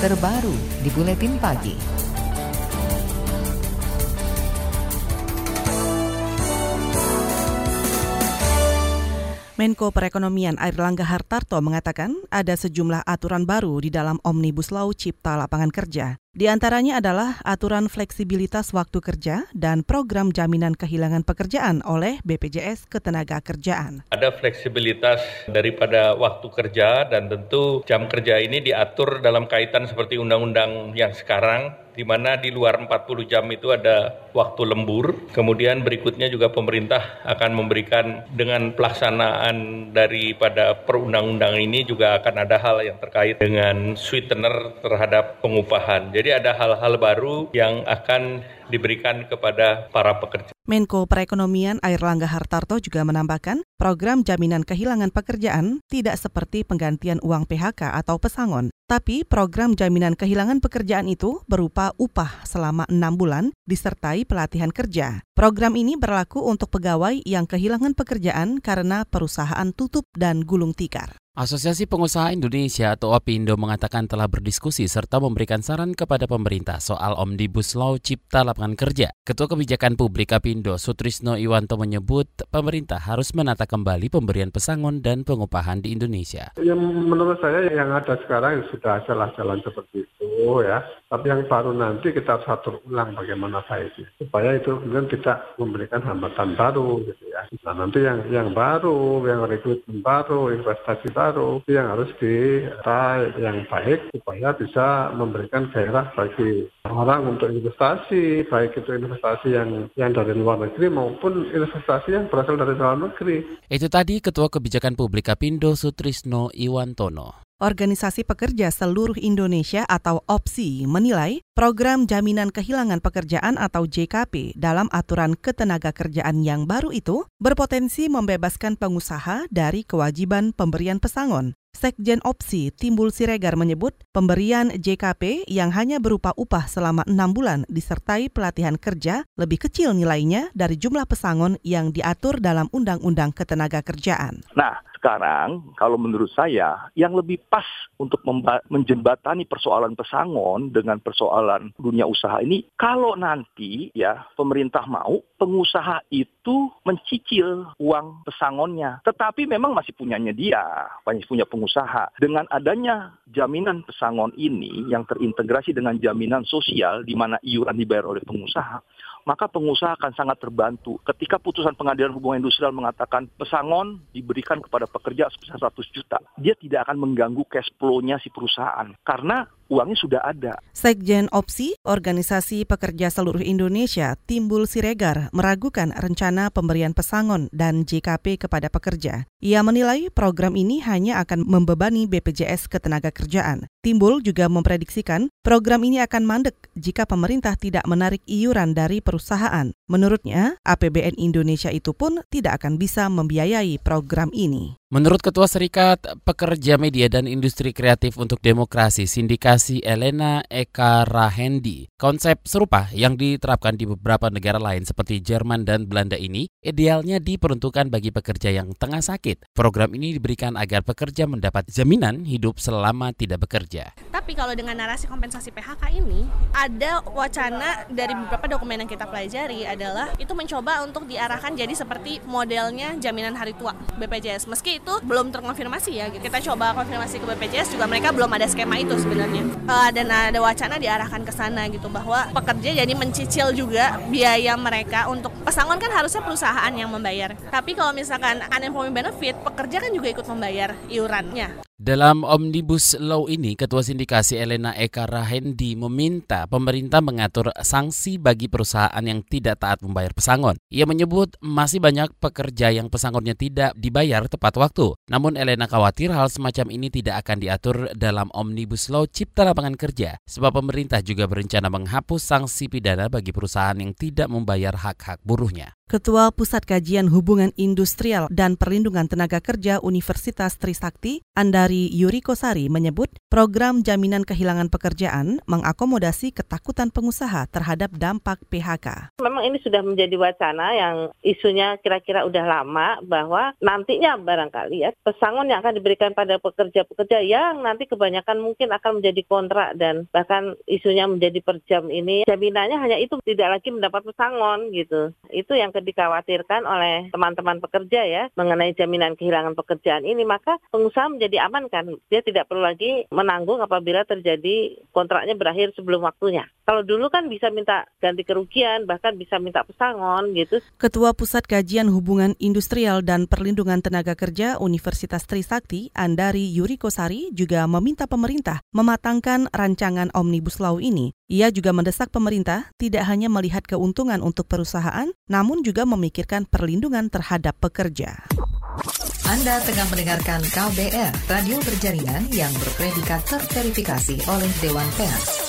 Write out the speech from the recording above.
terbaru di Buletin Pagi. Menko Perekonomian Airlangga Hartarto mengatakan ada sejumlah aturan baru di dalam Omnibus Law Cipta Lapangan Kerja. Di antaranya adalah aturan fleksibilitas waktu kerja dan program jaminan kehilangan pekerjaan oleh BPJS Ketenagakerjaan. Ada fleksibilitas daripada waktu kerja dan tentu jam kerja ini diatur dalam kaitan seperti undang-undang yang sekarang di mana di luar 40 jam itu ada waktu lembur. Kemudian berikutnya juga pemerintah akan memberikan dengan pelaksanaan daripada perundang-undang ini juga akan ada hal yang terkait dengan sweetener terhadap pengupahan. Jadi ada hal-hal baru yang akan diberikan kepada para pekerja. Menko Perekonomian Airlangga Hartarto juga menambahkan, program jaminan kehilangan pekerjaan tidak seperti penggantian uang PHK atau pesangon, tapi program jaminan kehilangan pekerjaan itu berupa upah selama enam bulan disertai pelatihan kerja. Program ini berlaku untuk pegawai yang kehilangan pekerjaan karena perusahaan tutup dan gulung tikar. Asosiasi Pengusaha Indonesia atau APindo mengatakan telah berdiskusi serta memberikan saran kepada pemerintah soal Omnibus Law Cipta Lapangan Kerja. Ketua Kebijakan Publik APindo Sutrisno Iwanto menyebut pemerintah harus menata kembali pemberian pesangon dan pengupahan di Indonesia. Yang menurut saya yang ada sekarang sudah salah jalan seperti itu ya. Tapi yang baru nanti kita harus ulang bagaimana baiknya supaya itu kemudian tidak memberikan hambatan baru gitu ya. Nah nanti yang yang baru, yang rekrutmen baru, investasi baru itu yang harus diraih yang baik supaya bisa memberikan gairah bagi orang untuk investasi, baik itu investasi yang yang dari luar negeri maupun investasi yang berasal dari dalam negeri. Itu tadi Ketua Kebijakan Publik Apindo Sutrisno Iwantono. Organisasi Pekerja Seluruh Indonesia atau OPSI menilai program Jaminan Kehilangan Pekerjaan atau JKP dalam aturan ketenaga kerjaan yang baru itu berpotensi membebaskan pengusaha dari kewajiban pemberian pesangon. Sekjen Opsi Timbul Siregar menyebut pemberian JKP yang hanya berupa upah selama enam bulan disertai pelatihan kerja lebih kecil nilainya dari jumlah pesangon yang diatur dalam Undang-Undang Ketenaga Kerjaan. Nah, sekarang kalau menurut saya yang lebih pas untuk menjembatani persoalan pesangon dengan persoalan dunia usaha ini kalau nanti ya pemerintah mau pengusaha itu mencicil uang pesangonnya tetapi memang masih punyanya dia masih punya pengusaha dengan adanya jaminan pesangon ini yang terintegrasi dengan jaminan sosial di mana iuran dibayar oleh pengusaha maka pengusaha akan sangat terbantu. Ketika putusan pengadilan hubungan industrial mengatakan pesangon diberikan kepada pekerja sebesar 100 juta, dia tidak akan mengganggu cash flow-nya si perusahaan. Karena uangnya sudah ada. Sekjen Opsi, Organisasi Pekerja Seluruh Indonesia, Timbul Siregar, meragukan rencana pemberian pesangon dan JKP kepada pekerja. Ia menilai program ini hanya akan membebani BPJS Ketenagakerjaan. Timbul juga memprediksikan program ini akan mandek jika pemerintah tidak menarik iuran dari perusahaan. Menurutnya, APBN Indonesia itu pun tidak akan bisa membiayai program ini. Menurut Ketua Serikat Pekerja Media dan Industri Kreatif untuk Demokrasi Sindikasi Elena Eka Rahendi, konsep serupa yang diterapkan di beberapa negara lain seperti Jerman dan Belanda ini idealnya diperuntukkan bagi pekerja yang tengah sakit. Program ini diberikan agar pekerja mendapat jaminan hidup selama tidak bekerja. Tapi kalau dengan narasi kompensasi PHK ini, ada wacana dari beberapa dokumen yang kita pelajari adalah itu mencoba untuk diarahkan jadi seperti modelnya jaminan hari tua BPJS. Meski itu belum terkonfirmasi ya. Kita coba konfirmasi ke BPJS juga mereka belum ada skema itu sebenarnya. Uh, dan ada wacana diarahkan ke sana gitu bahwa pekerja jadi mencicil juga biaya mereka untuk pesangon kan harusnya perusahaan yang membayar. Tapi kalau misalkan unemployment benefit, pekerja kan juga ikut membayar iurannya. Dalam Omnibus Law ini, Ketua Sindikasi Elena Eka Rahendi meminta pemerintah mengatur sanksi bagi perusahaan yang tidak taat membayar pesangon. Ia menyebut masih banyak pekerja yang pesangonnya tidak dibayar tepat waktu. Namun Elena khawatir hal semacam ini tidak akan diatur dalam Omnibus Law Cipta Lapangan Kerja, sebab pemerintah juga berencana menghapus sanksi pidana bagi perusahaan yang tidak membayar hak-hak buruhnya. Ketua Pusat Kajian Hubungan Industrial dan Perlindungan Tenaga Kerja Universitas Trisakti, Andari Yuriko Sari menyebut program jaminan kehilangan pekerjaan mengakomodasi ketakutan pengusaha terhadap dampak PHK. Memang ini sudah menjadi wacana yang isunya kira-kira udah lama bahwa nantinya barangkali ya pesangon yang akan diberikan pada pekerja-pekerja yang nanti kebanyakan mungkin akan menjadi kontrak dan bahkan isunya menjadi per jam ini jaminannya hanya itu tidak lagi mendapat pesangon gitu. Itu yang dikhawatirkan oleh teman-teman pekerja ya mengenai jaminan kehilangan pekerjaan ini maka pengusaha menjadi aman kan dia tidak perlu lagi menanggung apabila terjadi kontraknya berakhir sebelum waktunya. Kalau dulu kan bisa minta ganti kerugian bahkan bisa minta pesangon gitu. Ketua Pusat Kajian Hubungan Industrial dan Perlindungan Tenaga Kerja Universitas Trisakti Andari Yuriko Sari juga meminta pemerintah mematangkan rancangan Omnibus Law ini. Ia juga mendesak pemerintah tidak hanya melihat keuntungan untuk perusahaan, namun juga juga memikirkan perlindungan terhadap pekerja. Anda tengah mendengarkan KBR, radio berjaringan yang berpredikat terverifikasi oleh Dewan Pers.